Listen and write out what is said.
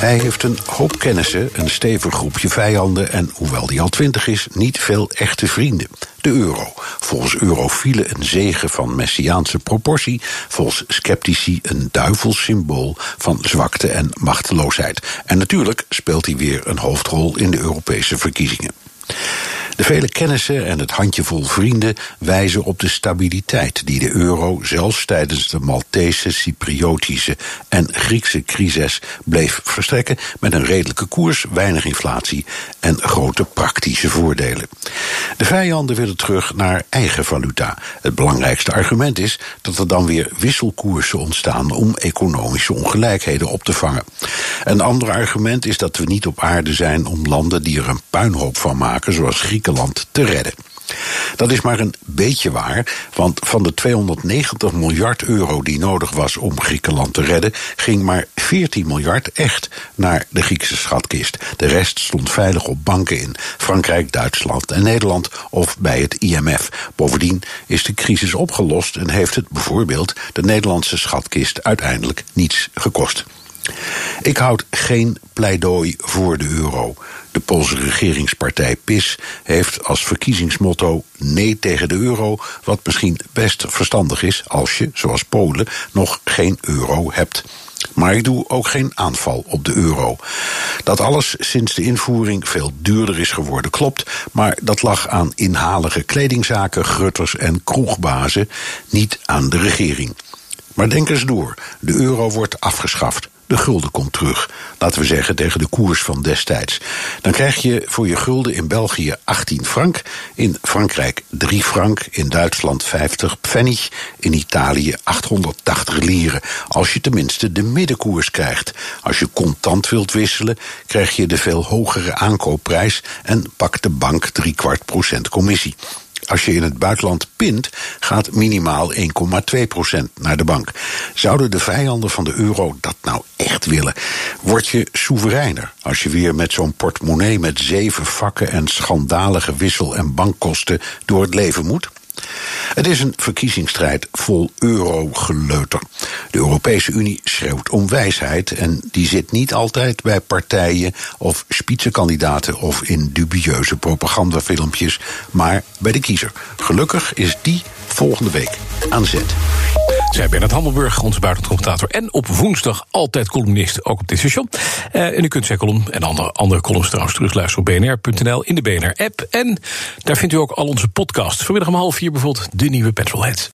Hij heeft een hoop kennissen, een stevig groepje vijanden en, hoewel die al twintig is, niet veel echte vrienden. De euro. Volgens eurofielen een zegen van messiaanse proportie, volgens sceptici een duivelssymbool van zwakte en machteloosheid. En natuurlijk speelt hij weer een hoofdrol in de Europese verkiezingen. De vele kennissen en het handjevol vrienden wijzen op de stabiliteit die de euro zelfs tijdens de Maltese, Cypriotische en Griekse crisis bleef verstrekken met een redelijke koers, weinig inflatie en grote praktische voordelen. De vijanden willen terug naar eigen valuta. Het belangrijkste argument is dat er dan weer wisselkoersen ontstaan om economische ongelijkheden op te vangen. Een ander argument is dat we niet op aarde zijn om landen die er een puinhoop van maken, zoals Griekenland te redden. Dat is maar een beetje waar, want van de 290 miljard euro die nodig was om Griekenland te redden, ging maar 14 miljard echt naar de Griekse schatkist. De rest stond veilig op banken in Frankrijk, Duitsland en Nederland of bij het IMF. Bovendien is de crisis opgelost en heeft het bijvoorbeeld de Nederlandse schatkist uiteindelijk niets gekost. Ik houd geen pleidooi voor de euro. De Poolse regeringspartij PIS heeft als verkiezingsmotto nee tegen de euro, wat misschien best verstandig is als je, zoals Polen, nog geen euro hebt. Maar ik doe ook geen aanval op de euro. Dat alles sinds de invoering veel duurder is geworden, klopt. Maar dat lag aan inhalige kledingzaken, grutters en kroegbazen, niet aan de regering. Maar denk eens door: de euro wordt afgeschaft de gulden komt terug. Laten we zeggen tegen de koers van destijds. Dan krijg je voor je gulden in België 18 frank, in Frankrijk 3 frank, in Duitsland 50 pfennig, in Italië 880 lieren. Als je tenminste de middenkoers krijgt. Als je contant wilt wisselen, krijg je de veel hogere aankoopprijs en pakt de bank drie kwart procent commissie. Als je in het buitenland pint, gaat minimaal 1,2% naar de bank. Zouden de vijanden van de euro dat nou echt willen? Word je soevereiner als je weer met zo'n portemonnee met zeven vakken en schandalige wissel- en bankkosten door het leven moet? Het is een verkiezingsstrijd vol eurogeleuter. De Europese Unie schreeuwt om wijsheid en die zit niet altijd bij partijen of spitsenkandidaten of in dubieuze propagandafilmpjes, maar bij de kiezer. Gelukkig is die volgende week aan zet. Zij Bernard Hammelburg, onze buitencommentator. En op woensdag altijd columnist, ook op dit station. Uh, en u kunt zijn column en andere, andere columns trouwens terugluisteren op bnr.nl in de BNR-app. En daar vindt u ook al onze podcasts. Vanmiddag om half vier bijvoorbeeld de nieuwe Petrolhead.